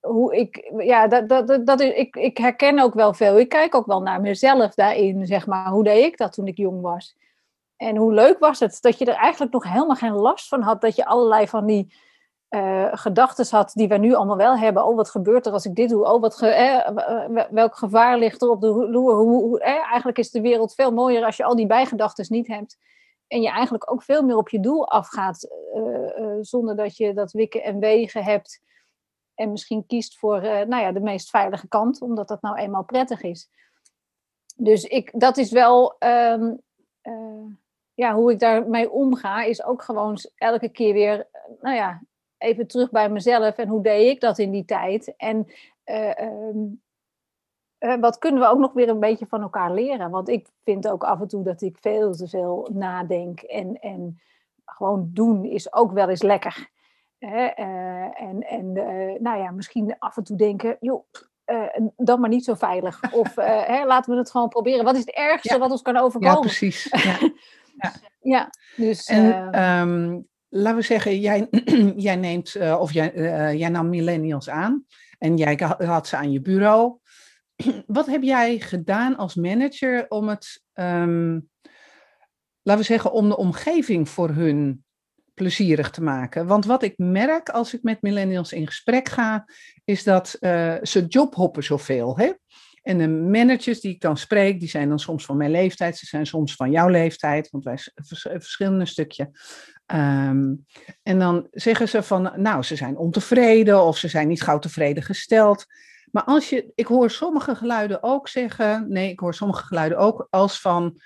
hoe ik, ja, dat, dat, dat, is, ik, ik herken ook wel veel. Ik kijk ook wel naar mezelf daarin, zeg maar. Hoe deed ik dat toen ik jong was? En hoe leuk was het dat je er eigenlijk nog helemaal geen last van had. Dat je allerlei van die uh, gedachten had die we nu allemaal wel hebben. Oh, wat gebeurt er als ik dit doe? Oh, wat ge welk gevaar ligt er op de loer? Hoe, hoe, eigenlijk is de wereld veel mooier als je al die bijgedachten niet hebt. En je eigenlijk ook veel meer op je doel afgaat. Zonder dat je dat wikken en wegen hebt. En misschien kiest voor nou ja, de meest veilige kant, omdat dat nou eenmaal prettig is. Dus ik, dat is wel. Um, ja, hoe ik daarmee omga, is ook gewoon elke keer weer, nou ja, even terug bij mezelf en hoe deed ik dat in die tijd. En uh, um, uh, wat kunnen we ook nog weer een beetje van elkaar leren? Want ik vind ook af en toe dat ik veel te veel nadenk en, en gewoon doen is ook wel eens lekker. Uh, en en nou ja, misschien af en toe denken, joh, dan maar niet zo veilig. Of hè, laten we het gewoon proberen. Wat is het ergste wat ons kan overkomen?
Ja, precies. Ja.
ja. ja dus,
en um, laten we zeggen, jij, jij neemt, uh, of jij, uh, jij nam millennials aan en jij had ze aan je bureau. Wat heb jij gedaan als manager om het, um, laten we zeggen, om de omgeving voor hun plezierig te maken? Want wat ik merk als ik met millennials in gesprek ga, is dat uh, ze jobhoppen zoveel. Hè? En de managers die ik dan spreek, die zijn dan soms van mijn leeftijd, ze zijn soms van jouw leeftijd, want wij verschillen een stukje. Um, en dan zeggen ze van, nou, ze zijn ontevreden of ze zijn niet gauw tevreden gesteld. Maar als je, ik hoor sommige geluiden ook zeggen, nee, ik hoor sommige geluiden ook als van,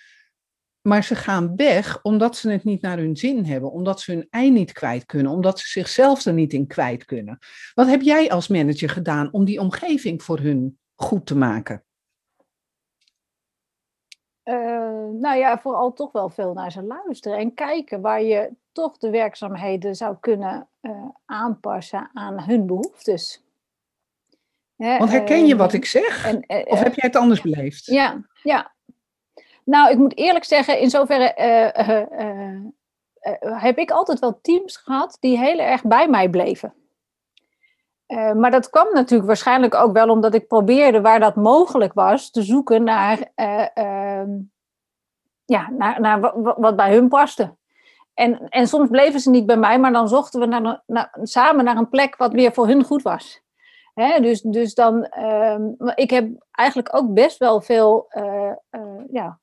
maar ze gaan weg omdat ze het niet naar hun zin hebben, omdat ze hun ei niet kwijt kunnen, omdat ze zichzelf er niet in kwijt kunnen. Wat heb jij als manager gedaan om die omgeving voor hun goed te maken?
Uh, nou ja, vooral toch wel veel naar ze luisteren en kijken waar je toch de werkzaamheden zou kunnen uh, aanpassen aan hun behoeftes.
Want herken je wat ik zeg? En, uh, of heb jij het anders beleefd?
Ja, ja. Nou, ik moet eerlijk zeggen, in zoverre heb ik altijd wel teams gehad die heel erg bij mij bleven. Uh, maar dat kwam natuurlijk waarschijnlijk ook wel omdat ik probeerde, waar dat mogelijk was, te zoeken naar, uh, uh, ja, naar, naar wat bij hun paste. En, en soms bleven ze niet bij mij, maar dan zochten we samen naar een plek wat weer voor hun goed was. Dus, dus dan, ehm, ik heb eigenlijk ook best wel veel eh, ja,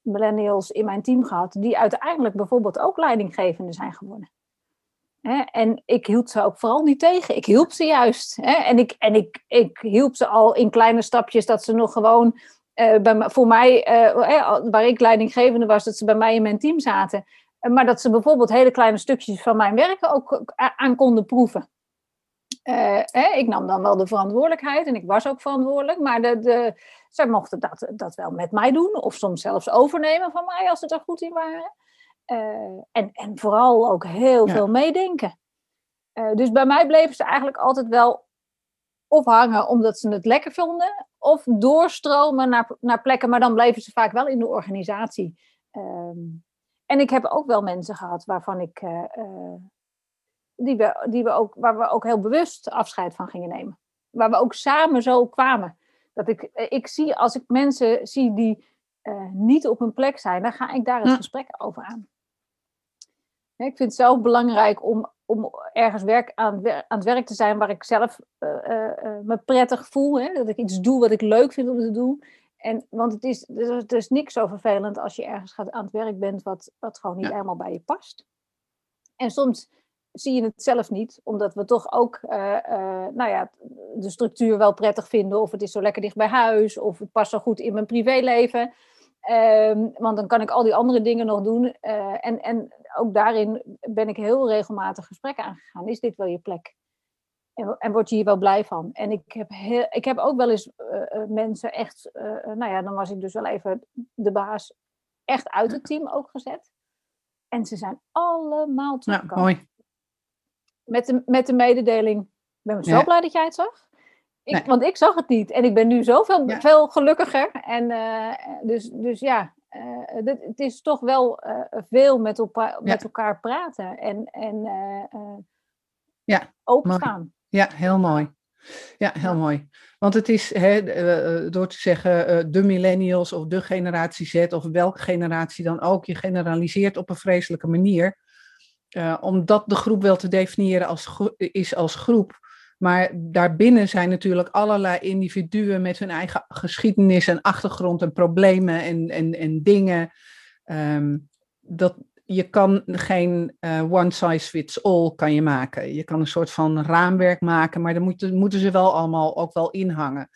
millennials in mijn team gehad, die uiteindelijk bijvoorbeeld ook leidinggevende zijn geworden. En ik hield ze ook vooral niet tegen. Ik hielp ze juist. En, ik, en ik, ik hielp ze al in kleine stapjes dat ze nog gewoon uh, bij, voor mij, uh, waar ik leidinggevende was, dat ze bij mij in mijn team zaten. Maar dat ze bijvoorbeeld hele kleine stukjes van mijn werken ook aan konden proeven. Ik nam dan wel de verantwoordelijkheid en ik was ook verantwoordelijk, maar de, de, zij mochten dat, dat wel met mij doen, of soms zelfs overnemen van mij als ze er goed in waren. Uh, en, en vooral ook heel veel meedenken. Uh, dus bij mij bleven ze eigenlijk altijd wel of hangen omdat ze het lekker vonden, of doorstromen naar, naar plekken, maar dan bleven ze vaak wel in de organisatie. Um, en ik heb ook wel mensen gehad waarvan ik, uh, die we, die we ook, waar we ook heel bewust afscheid van gingen nemen. Waar we ook samen zo kwamen. Dat ik, ik zie, als ik mensen zie die niet op hun plek zijn, dan ga ik daar het gesprek over aan. Ik vind het zelf belangrijk om, om ergens werk aan, aan het werk te zijn waar ik zelf uh, uh, me prettig voel. Hè? Dat ik iets doe wat ik leuk vind om te doen. En, want het is, het is niks zo vervelend als je ergens gaat, aan het werk bent wat, wat gewoon niet helemaal bij je past. En soms zie je het zelf niet, omdat we toch ook uh, nou ja, de structuur wel prettig vinden. Of het is zo lekker dicht bij huis, of het past zo goed in mijn privéleven. Um, want dan kan ik al die andere dingen nog doen. Uh, en, en ook daarin ben ik heel regelmatig gesprekken aangegaan. Is dit wel je plek? en, en word je hier wel blij van. En ik heb, heel, ik heb ook wel eens mensen echt, nou ja, dan was ik dus wel even de baas, echt uit het team ook gezet. En ze zijn allemaal teruggekomen. mooi. Met de, met de mededeling, ik ben zo blij dat jij het zag. Ik, Want ik zag het niet. En ik ben nu zoveel veel gelukkiger. En uh, dus, dus ja, uh, dit, het is toch wel uh, veel met, elkaar, met elkaar praten. En, en
ja,
opengaan.
Ja, heel mooi. Ja, heel mooi. Want het is hè, door te zeggen de millennials of de generatie Z of welke generatie dan ook, je generaliseert op een vreselijke manier. omdat de groep wel te definiëren als, is als groep. Maar daarbinnen zijn natuurlijk allerlei individuen met hun eigen geschiedenis en achtergrond en problemen en, en, en dingen. Ehm, dat, je kan geen uh, one size fits all kan je maken. Je kan een soort van raamwerk maken, maar dan moeten, moeten ze wel allemaal ook wel inhangen.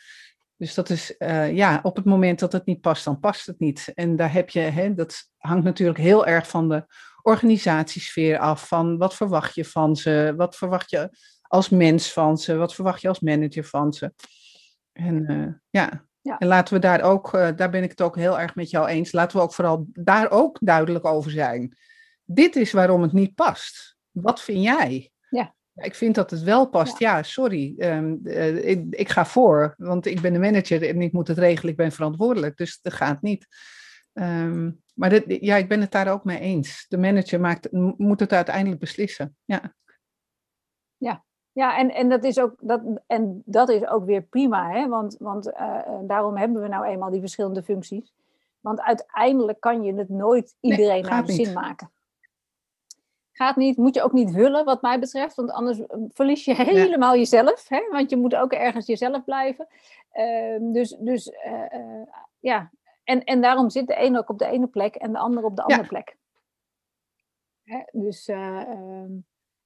Dus dat is, uh, ja, op het moment dat het niet past, dan past het niet. En daar heb je, hè, dat hangt natuurlijk heel erg van de organisatiesfeer af. Van wat verwacht je van ze? Wat verwacht je als mens van ze? Wat verwacht je als manager van ze? En uh, ja. ja. en laten we daar ook, uh, daar ben ik het ook heel erg met jou eens, laten we ook vooral daar ook duidelijk over zijn. Dit is waarom het niet past. Wat vind jij?
Ja.
Ik vind dat het wel past. Ja, sorry. Um, uh, ik, ik, ga voor, want ik ben de manager en ik moet het regelen. Ik ben verantwoordelijk, dus dat gaat niet. Um, maar dit, ja, ik ben het daar ook mee eens. De manager maakt, moet het uiteindelijk beslissen. Ja.
Ja, ja, en, en, dat is ook, dat, en dat is ook weer prima, hè? want, want uh, daarom hebben we nou eenmaal die verschillende functies. Want uiteindelijk kan je het nooit iedereen naar de zin maken. Gaat niet, moet je ook niet willen, wat mij betreft, want anders eh, verlies je helemaal jezelf. Hè? Want je moet ook ergens jezelf blijven. Uh, dus dus uh, ja, en, en daarom zit de ene ook op de ene plek en de andere op de andere plek. Hè? Dus ehm,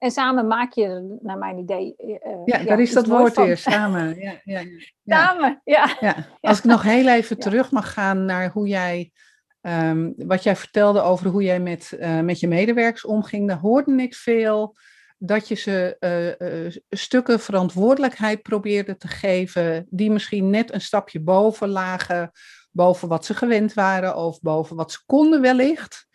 en samen maak je, naar mijn idee.
Uh, ja, daar is dat woord weer, samen. Ja, ja, ja,
Samen, ja.
ja. Als ik nog heel even terug mag gaan naar hoe jij, um, wat jij vertelde over hoe jij met, uh, met je medewerkers omging, daar hoorde ik veel dat je ze uh, stukken verantwoordelijkheid probeerde te geven, die misschien net een stapje boven lagen, boven wat ze gewend waren of boven wat ze konden wellicht.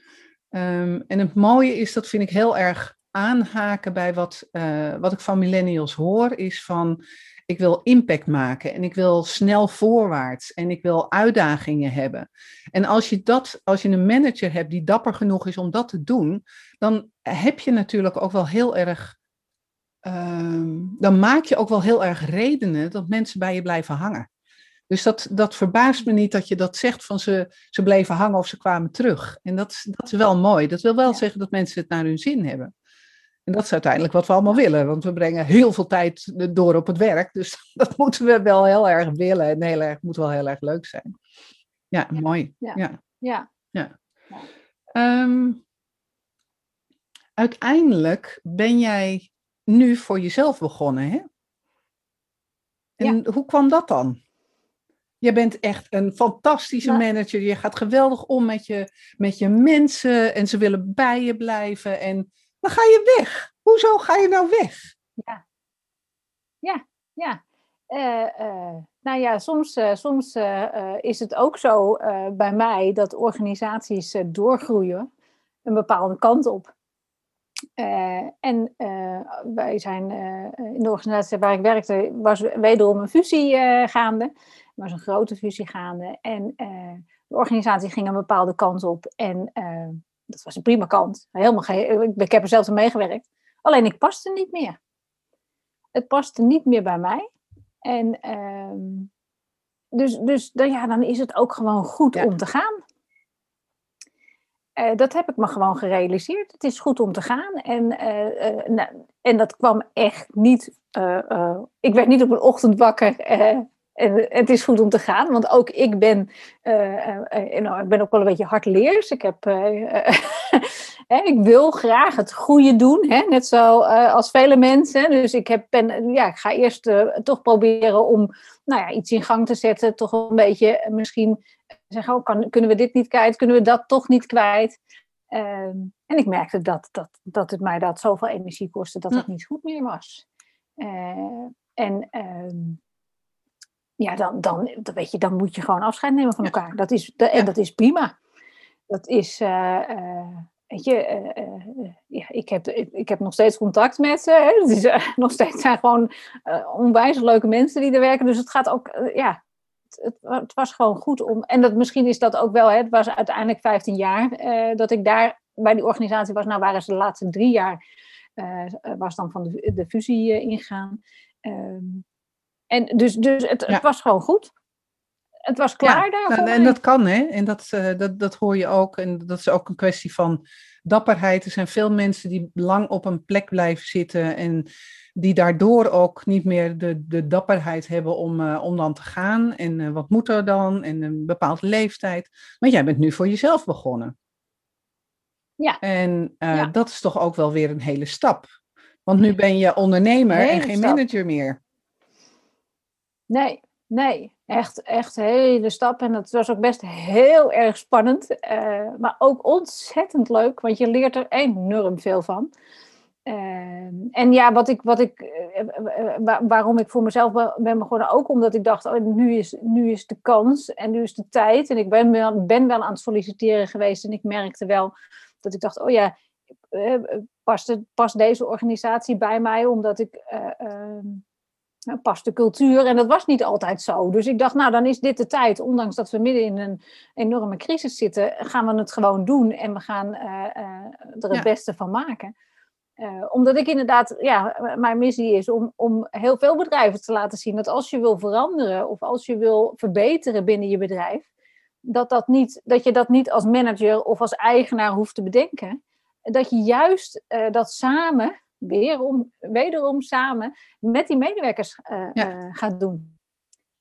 Um, en het mooie is, dat vind ik heel erg aanhaken bij wat, uh, wat ik van millennials hoor, is van ik wil impact maken en ik wil snel voorwaarts en ik wil uitdagingen hebben. En als je dat, als je een manager hebt die dapper genoeg is om dat te doen, dan heb je natuurlijk ook wel heel erg, uh, dan maak je ook wel heel erg redenen dat mensen bij je blijven hangen. Dus dat, dat verbaast me niet dat je dat zegt van ze, ze bleven hangen of ze kwamen terug. En dat, dat is wel mooi. Dat wil wel zeggen dat mensen het naar hun zin hebben. En dat is uiteindelijk wat we allemaal willen, want we brengen heel veel tijd door op het werk. Dus dat moeten we wel heel erg willen en heel erg, moet wel heel erg leuk zijn. Ja, mooi. Ja. ja.
ja.
ja. Um, uiteindelijk ben jij nu voor jezelf begonnen, hè? En hoe kwam dat dan? Je bent echt een fantastische manager. Je gaat geweldig om met je, met je mensen en ze willen bij je blijven. En dan ga je weg. Hoezo ga je nou weg?
Ja, ja, ja. Uh, uh, nou ja, soms, uh, soms is het ook zo bij mij dat organisaties doorgroeien een bepaalde kant op. en wij zijn in de organisatie waar ik werkte, was wederom een fusie gaande. Er was een grote fusie gaande. En de organisatie ging een bepaalde kant op. En dat was een prima kant. Helemaal geen, ik heb er zelfs aan meegewerkt. Alleen ik paste niet meer. Het paste niet meer bij mij. En ehm, dus, dus dan, ja, dan is het ook gewoon goed om te gaan. Uh, dat heb ik me gewoon gerealiseerd. Het is goed om te gaan. En, uh, uh, nou, en dat kwam echt niet. ik werd niet op een ochtend wakker en het is goed om te gaan, want ook ik ben, uh, nou, ik ben ook wel een beetje hardleers. Ik, heb, ik wil graag het goede doen, hè? net zo als vele mensen. Dus ik, heb, ben, ja, ik ga eerst toch proberen om nou ja, iets in gang te zetten. Toch een beetje misschien zeggen, oh, kan, kunnen we dit niet kwijt? Kunnen we dat toch niet kwijt? Ehm, en ik merkte dat, dat, dat het mij dat zoveel energie kostte dat het niet goed meer was. en ehm, ja, dan, dan, dan, weet je, dan moet je gewoon afscheid nemen van elkaar. Dat is, en dat is prima. Dat is, weet je, ja, ik, heb, ik, heb nog steeds contact met ze. Het is, nog steeds zijn gewoon onwijs leuke mensen die er werken. Dus het gaat ook, ja, het, het, was gewoon goed om. En dat, misschien is dat ook wel, hè, het was uiteindelijk 15 jaar dat ik daar bij die organisatie was. Nou waren ze de laatste drie jaar, was dan van de, de fusie uh, ingaan. En dus, dus het, het, was gewoon goed. Het was klaar ja, daarvoor.
En, en dat kan, hè? En dat, dat, dat hoor je ook. En dat is ook een kwestie van dapperheid. Er zijn veel mensen die lang op een plek blijven zitten en die daardoor ook niet meer de, de dapperheid hebben om, uh, om dan te gaan. En uh, wat moet er dan? En een bepaalde leeftijd. Maar jij bent nu voor jezelf begonnen.
Ja.
En ja. dat is toch ook wel weer een hele stap. Want nu ben je ondernemer en geen stap. manager meer.
Nee, nee. Echt, echt hele stap. En het was ook best heel erg spannend. maar ook ontzettend leuk, want je leert er enorm veel van. Uh, en ja, wat ik, wat ik, uh, waarom ik voor mezelf ben begonnen, ook omdat ik dacht, oh, nu, is, nu is de kans en nu is de tijd. En ik ben wel, ben wel aan het solliciteren geweest en ik merkte wel dat ik dacht, oh ja, past, past deze organisatie bij mij, omdat ik ehm, past de cultuur. En dat was niet altijd zo. Dus ik dacht, nou, dan is dit de tijd. Ondanks dat we midden in een enorme crisis zitten, gaan we het gewoon doen en we gaan er het ja. beste van maken. Uh, omdat ik inderdaad, ja, mijn missie is om, om heel veel bedrijven te laten zien dat als je wil veranderen of als je wil verbeteren binnen je bedrijf, dat, dat, niet, dat je dat niet als manager of als eigenaar hoeft te bedenken. Dat je juist dat samen, weerom, wederom samen, met die medewerkers uh, ja. gaat doen.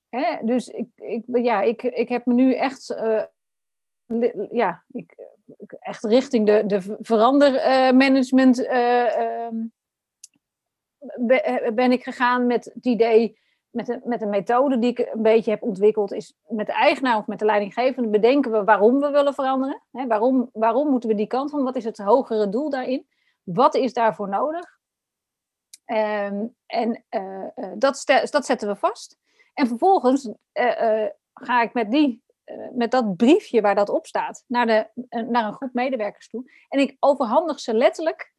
Hè? Dus ik, ik, ja, ik, ik heb me nu echt ja, ik, echt richting de, de verandermanagement uh, ben ik gegaan met het idee, met een, met een methode die ik een beetje heb ontwikkeld, is met de eigenaar of met de leidinggevende bedenken we waarom we willen veranderen. Hè, waarom, waarom moeten we die kant van? Wat is het hogere doel daarin? Wat is daarvoor nodig? Um, en uh, dat, dat zetten we vast. En vervolgens ga ik met die eh, met dat briefje waar dat op staat naar, de, eh, naar een groep medewerkers toe. En ik overhandig ze letterlijk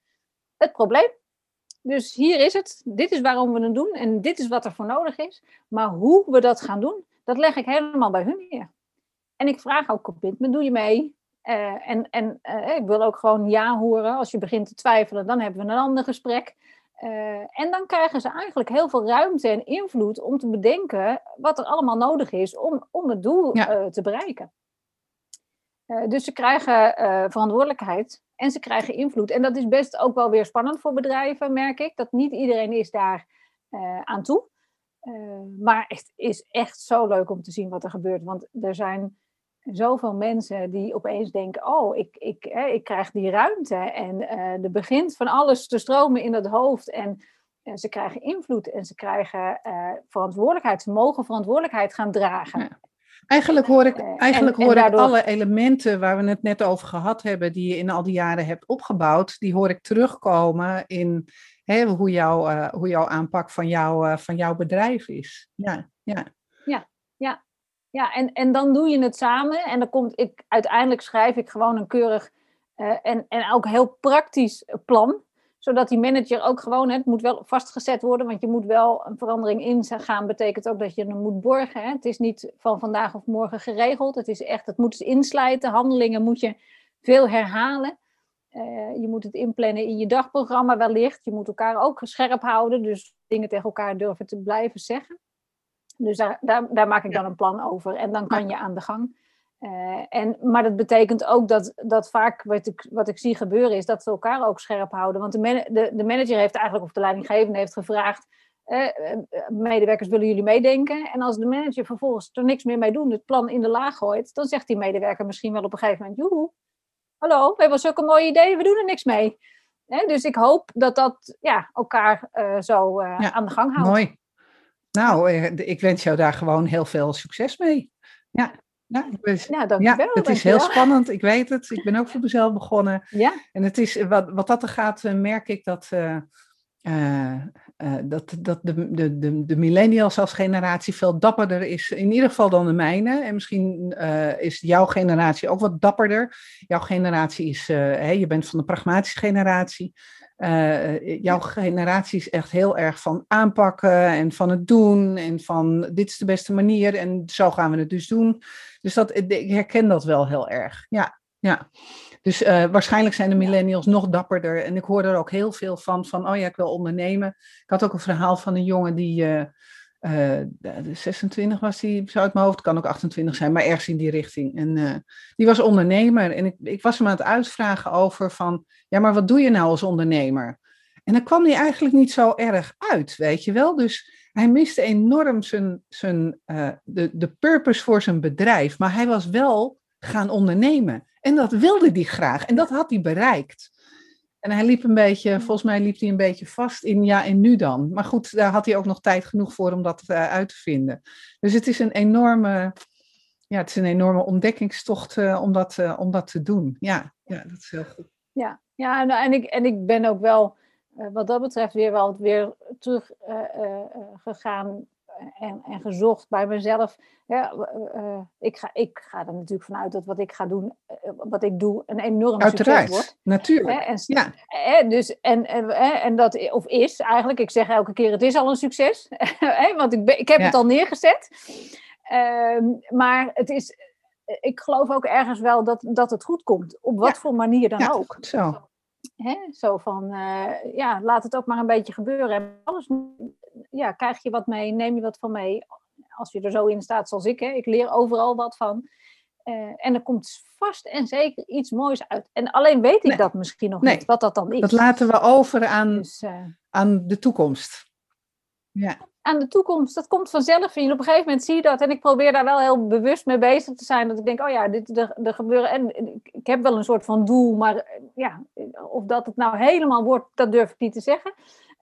het probleem. Dus hier is het, dit is waarom we het doen en dit is wat er voor nodig is. Maar hoe we dat gaan doen, dat leg ik helemaal bij hun neer. En ik vraag ook commitment, doe je mee? Uh, en en uh, ik wil ook gewoon ja horen. Als je begint te twijfelen, dan hebben we een ander gesprek. Uh, en dan krijgen ze eigenlijk heel veel ruimte en invloed om te bedenken wat er allemaal nodig is om, om het doel ja. te bereiken. Dus ze krijgen verantwoordelijkheid en ze krijgen invloed. En dat is best ook wel weer spannend voor bedrijven, merk ik. Dat niet iedereen is daar aan toe. maar het is echt zo leuk om te zien wat er gebeurt. Want er zijn zoveel mensen die opeens denken: Oh, ik, ik, hè, ik krijg die ruimte. En uh, er begint van alles te stromen in het hoofd. En uh, ze krijgen invloed en ze krijgen uh, verantwoordelijkheid. Ze mogen verantwoordelijkheid gaan dragen. Ja.
Eigenlijk hoor ik, eigenlijk en, hoor en daardoor... ik alle elementen waar we het net over gehad hebben, die je in al die jaren hebt opgebouwd, die hoor ik terugkomen in hè, hoe, jou, hoe jouw aanpak van, jou, van jouw bedrijf is. Ja, ja.
Ja, en, en dan doe je het samen en dan komt ik, uiteindelijk schrijf ik gewoon een keurig uh, en, en ook heel praktisch plan. Zodat die manager ook gewoon, het moet wel vastgezet worden, want je moet wel een verandering ingaan. Betekent ook dat je hem moet borgen. Hè. Het is niet van vandaag of morgen geregeld. Het is echt, het moet insluiten. Handelingen moet je veel herhalen. Uh, je moet het inplannen in je dagprogramma wellicht. Je moet elkaar ook scherp houden, dus dingen tegen elkaar durven te blijven zeggen. Dus daar, daar, daar maak ik dan een plan over en dan kan je aan de gang. Uh, en, maar dat betekent ook dat, dat vaak wat ik, wat ik zie gebeuren is dat ze elkaar ook scherp houden. Want de, man, de, de manager heeft eigenlijk, of de leidinggevende heeft gevraagd, uh, medewerkers willen jullie meedenken? En als de manager vervolgens er niks meer mee doet, het plan in de laag gooit, dan zegt die medewerker misschien wel op een gegeven moment, joehoe, hallo, we hebben zulke mooie ideeën, we doen er niks mee. dus ik hoop dat dat ja, elkaar zo ja, aan de gang houdt.
Mooi. Nou, eh, ik wens jou daar gewoon heel veel succes mee. Ja. Ja,
dus, ja, dankjewel,
ja, het is heel spannend, ik weet het. Ik ben ook voor mezelf begonnen.
Ja.
En het is, wat, wat dat er gaat, eh, merk ik dat uh, uh, uh, dat, dat de, de, de, de millennials als generatie veel dapperder is, in ieder geval dan de mijne. En misschien is jouw generatie ook wat dapperder. Jouw generatie is, je bent van de pragmatische generatie. Jouw generatie is echt heel erg van aanpakken en van het doen en van dit is de beste manier en zo gaan we het dus doen. Dus dat, ik herken dat wel heel erg. Ja, ja. Dus uh, waarschijnlijk zijn de millennials nog dapperder. En ik hoor er ook heel veel van, van oh ja, ik wil ondernemen. Ik had ook een verhaal van een jongen die, uh, uh, 26 was die, zo uit mijn hoofd, kan ook 28 zijn, maar ergens in die richting. En die was ondernemer. En ik, ik was hem aan het uitvragen over van, ja, maar wat doe je nou als ondernemer? En dan kwam hij eigenlijk niet zo erg uit, weet je wel. Dus hij miste enorm zijn, zijn, de, de purpose voor zijn bedrijf. Maar hij was wel gaan ondernemen. En dat wilde hij graag. En dat had hij bereikt. En hij liep een beetje, volgens mij liep hij een beetje vast in ja en nu dan. Maar goed, daar had hij ook nog tijd genoeg voor om dat uh, uit te vinden. Dus het is een enorme, ja, het is een enorme ontdekkingstocht uh, om, dat, uh, om dat te doen. Ja, ja, dat is heel goed.
Ja, ja en, en, ik, en ik ben ook wel wat dat betreft weer wel weer terug gegaan en, en gezocht bij mezelf. Ja, uh, ik, ga, ik ga er natuurlijk vanuit dat wat ik ga doen, uh, wat ik doe, een enorm
Uiteraard,
succes wordt.
natuurlijk.
En,
ja.
dus, en, en, en dat, of is eigenlijk, ik zeg elke keer, het is al een succes. want ik, ben, ik heb ja. het al neergezet. Uh, maar het is, ik geloof ook ergens wel dat, dat het goed komt. Op wat ja. voor manier dan ook.
Zo.
Hè? Zo van, ja, laat het ook maar een beetje gebeuren. En alles ja, krijg je wat mee, neem je wat van mee. Als je er zo in staat zoals ik, hè. ik leer overal wat van. Uh, en er komt vast en zeker iets moois uit. En alleen weet ik nee. dat misschien nog
nee.
niet, wat dat dan is.
Dat laten we over aan, dus, uh, aan de toekomst. Ja.
Aan de toekomst, dat komt vanzelf. En op een gegeven moment zie je dat. En ik probeer daar wel heel bewust mee bezig te zijn. Dat ik denk, oh ja, dit, er, er gebeuren. En ik heb wel een soort van doel, maar ja, of dat het nou helemaal wordt, dat durf ik niet te zeggen.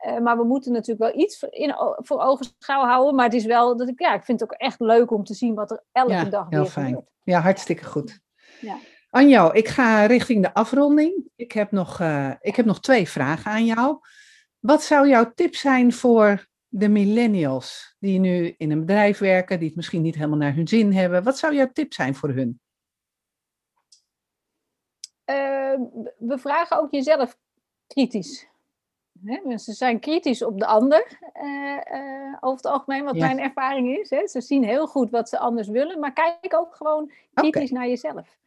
Uh, maar we moeten natuurlijk wel iets in, voor ogen schouw houden. Maar het is wel dat ik, ja, ik vind het ook echt leuk om te zien wat er elke
ja,
dag
heel
weer
fijn.
gebeurt.
Ja, hartstikke goed.
Ja.
Anjo, ik ga richting de afronding. Ik heb, nog, uh, ik heb nog twee vragen aan jou. Wat zou jouw tip zijn voor de millennials die nu in een bedrijf werken, die het misschien niet helemaal naar hun zin hebben? Wat zou jouw tip zijn voor hun?
Uh, we vragen ook jezelf kritisch. Hè? Ze zijn kritisch op de ander, uh, uh, over het algemeen, wat
Ja.
mijn ervaring is. Hè? Ze zien heel goed wat ze anders willen, maar kijk ook gewoon kritisch naar jezelf.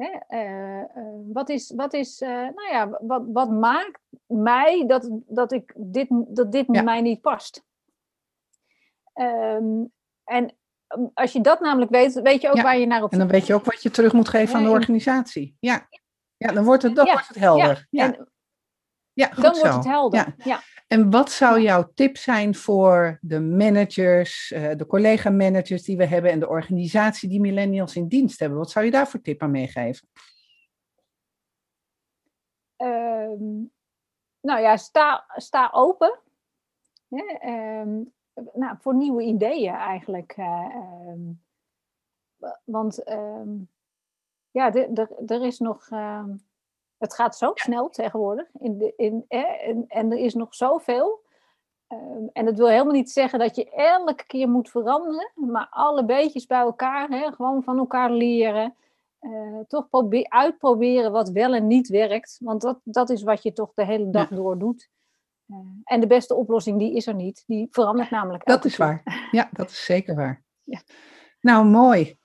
Hè? Eh, eh, wat is, wat, is eh, nou ja, wat, wat maakt mij dat, dat, ik dit, dat dit
Ja.
mij niet past? Ehm, en um, als je dat namelijk weet, weet je ook
Ja,
waar je naar op
En dan weet je ook wat je terug moet geven aan de organisatie. Ja, ja dan wordt het, dan wordt het helder. Ja,
En
ja, goed
dan
zo.
wordt het helder.
Ja.
Ja.
En wat zou jouw tip zijn voor de managers, eh, de collega-managers die we hebben en de organisatie die millennials in dienst hebben? Wat zou je daar voor tip aan meegeven?
Ehm, nou ja, sta, sta open. Ehm, nou, voor nieuwe ideeën eigenlijk. eh, ehm, wa- want ja, er is nog. Het gaat zo snel tegenwoordig. In de, in, eh, en, en er is nog zoveel. Ehm, en dat wil helemaal niet zeggen dat je elke keer moet veranderen. Maar alle beetjes bij elkaar, hè, gewoon van elkaar leren. eh, toch probeer, uitproberen wat wel en niet werkt. Want dat, dat is wat je toch de hele dag door doet. Eh, en de beste oplossing die is er niet. Die verandert namelijk
Dat is waar. Ja, dat is zeker waar.
Ja.
Nou, mooi.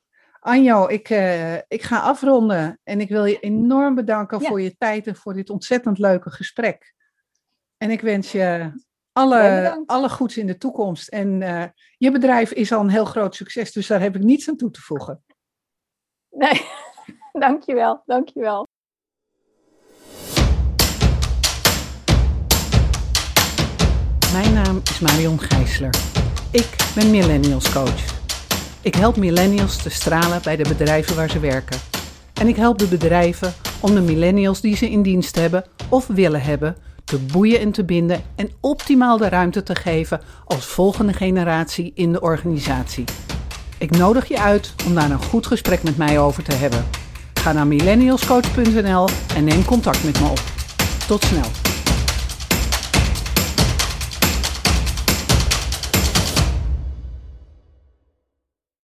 Anjo, ik, eh, ik ga afronden en ik wil je enorm bedanken
Ja.
voor je tijd en voor dit ontzettend leuke gesprek. En ik wens je alle, alle goeds in de toekomst. En eh, je bedrijf is al een heel groot succes, dus daar heb ik niets aan toe te voegen.
Nee, dankjewel, dankjewel.
Mijn naam is Marion Gijsler. Ik ben Millennials Coach. Ik help millennials te stralen bij de bedrijven waar ze werken. En ik help de bedrijven om de millennials die ze in dienst hebben of willen hebben te boeien en te binden en optimaal de ruimte te geven als volgende generatie in de organisatie. Ik nodig je uit om daar een goed gesprek met mij over te hebben. Ga naar millennialscoach.nl en neem contact met me op. Tot snel.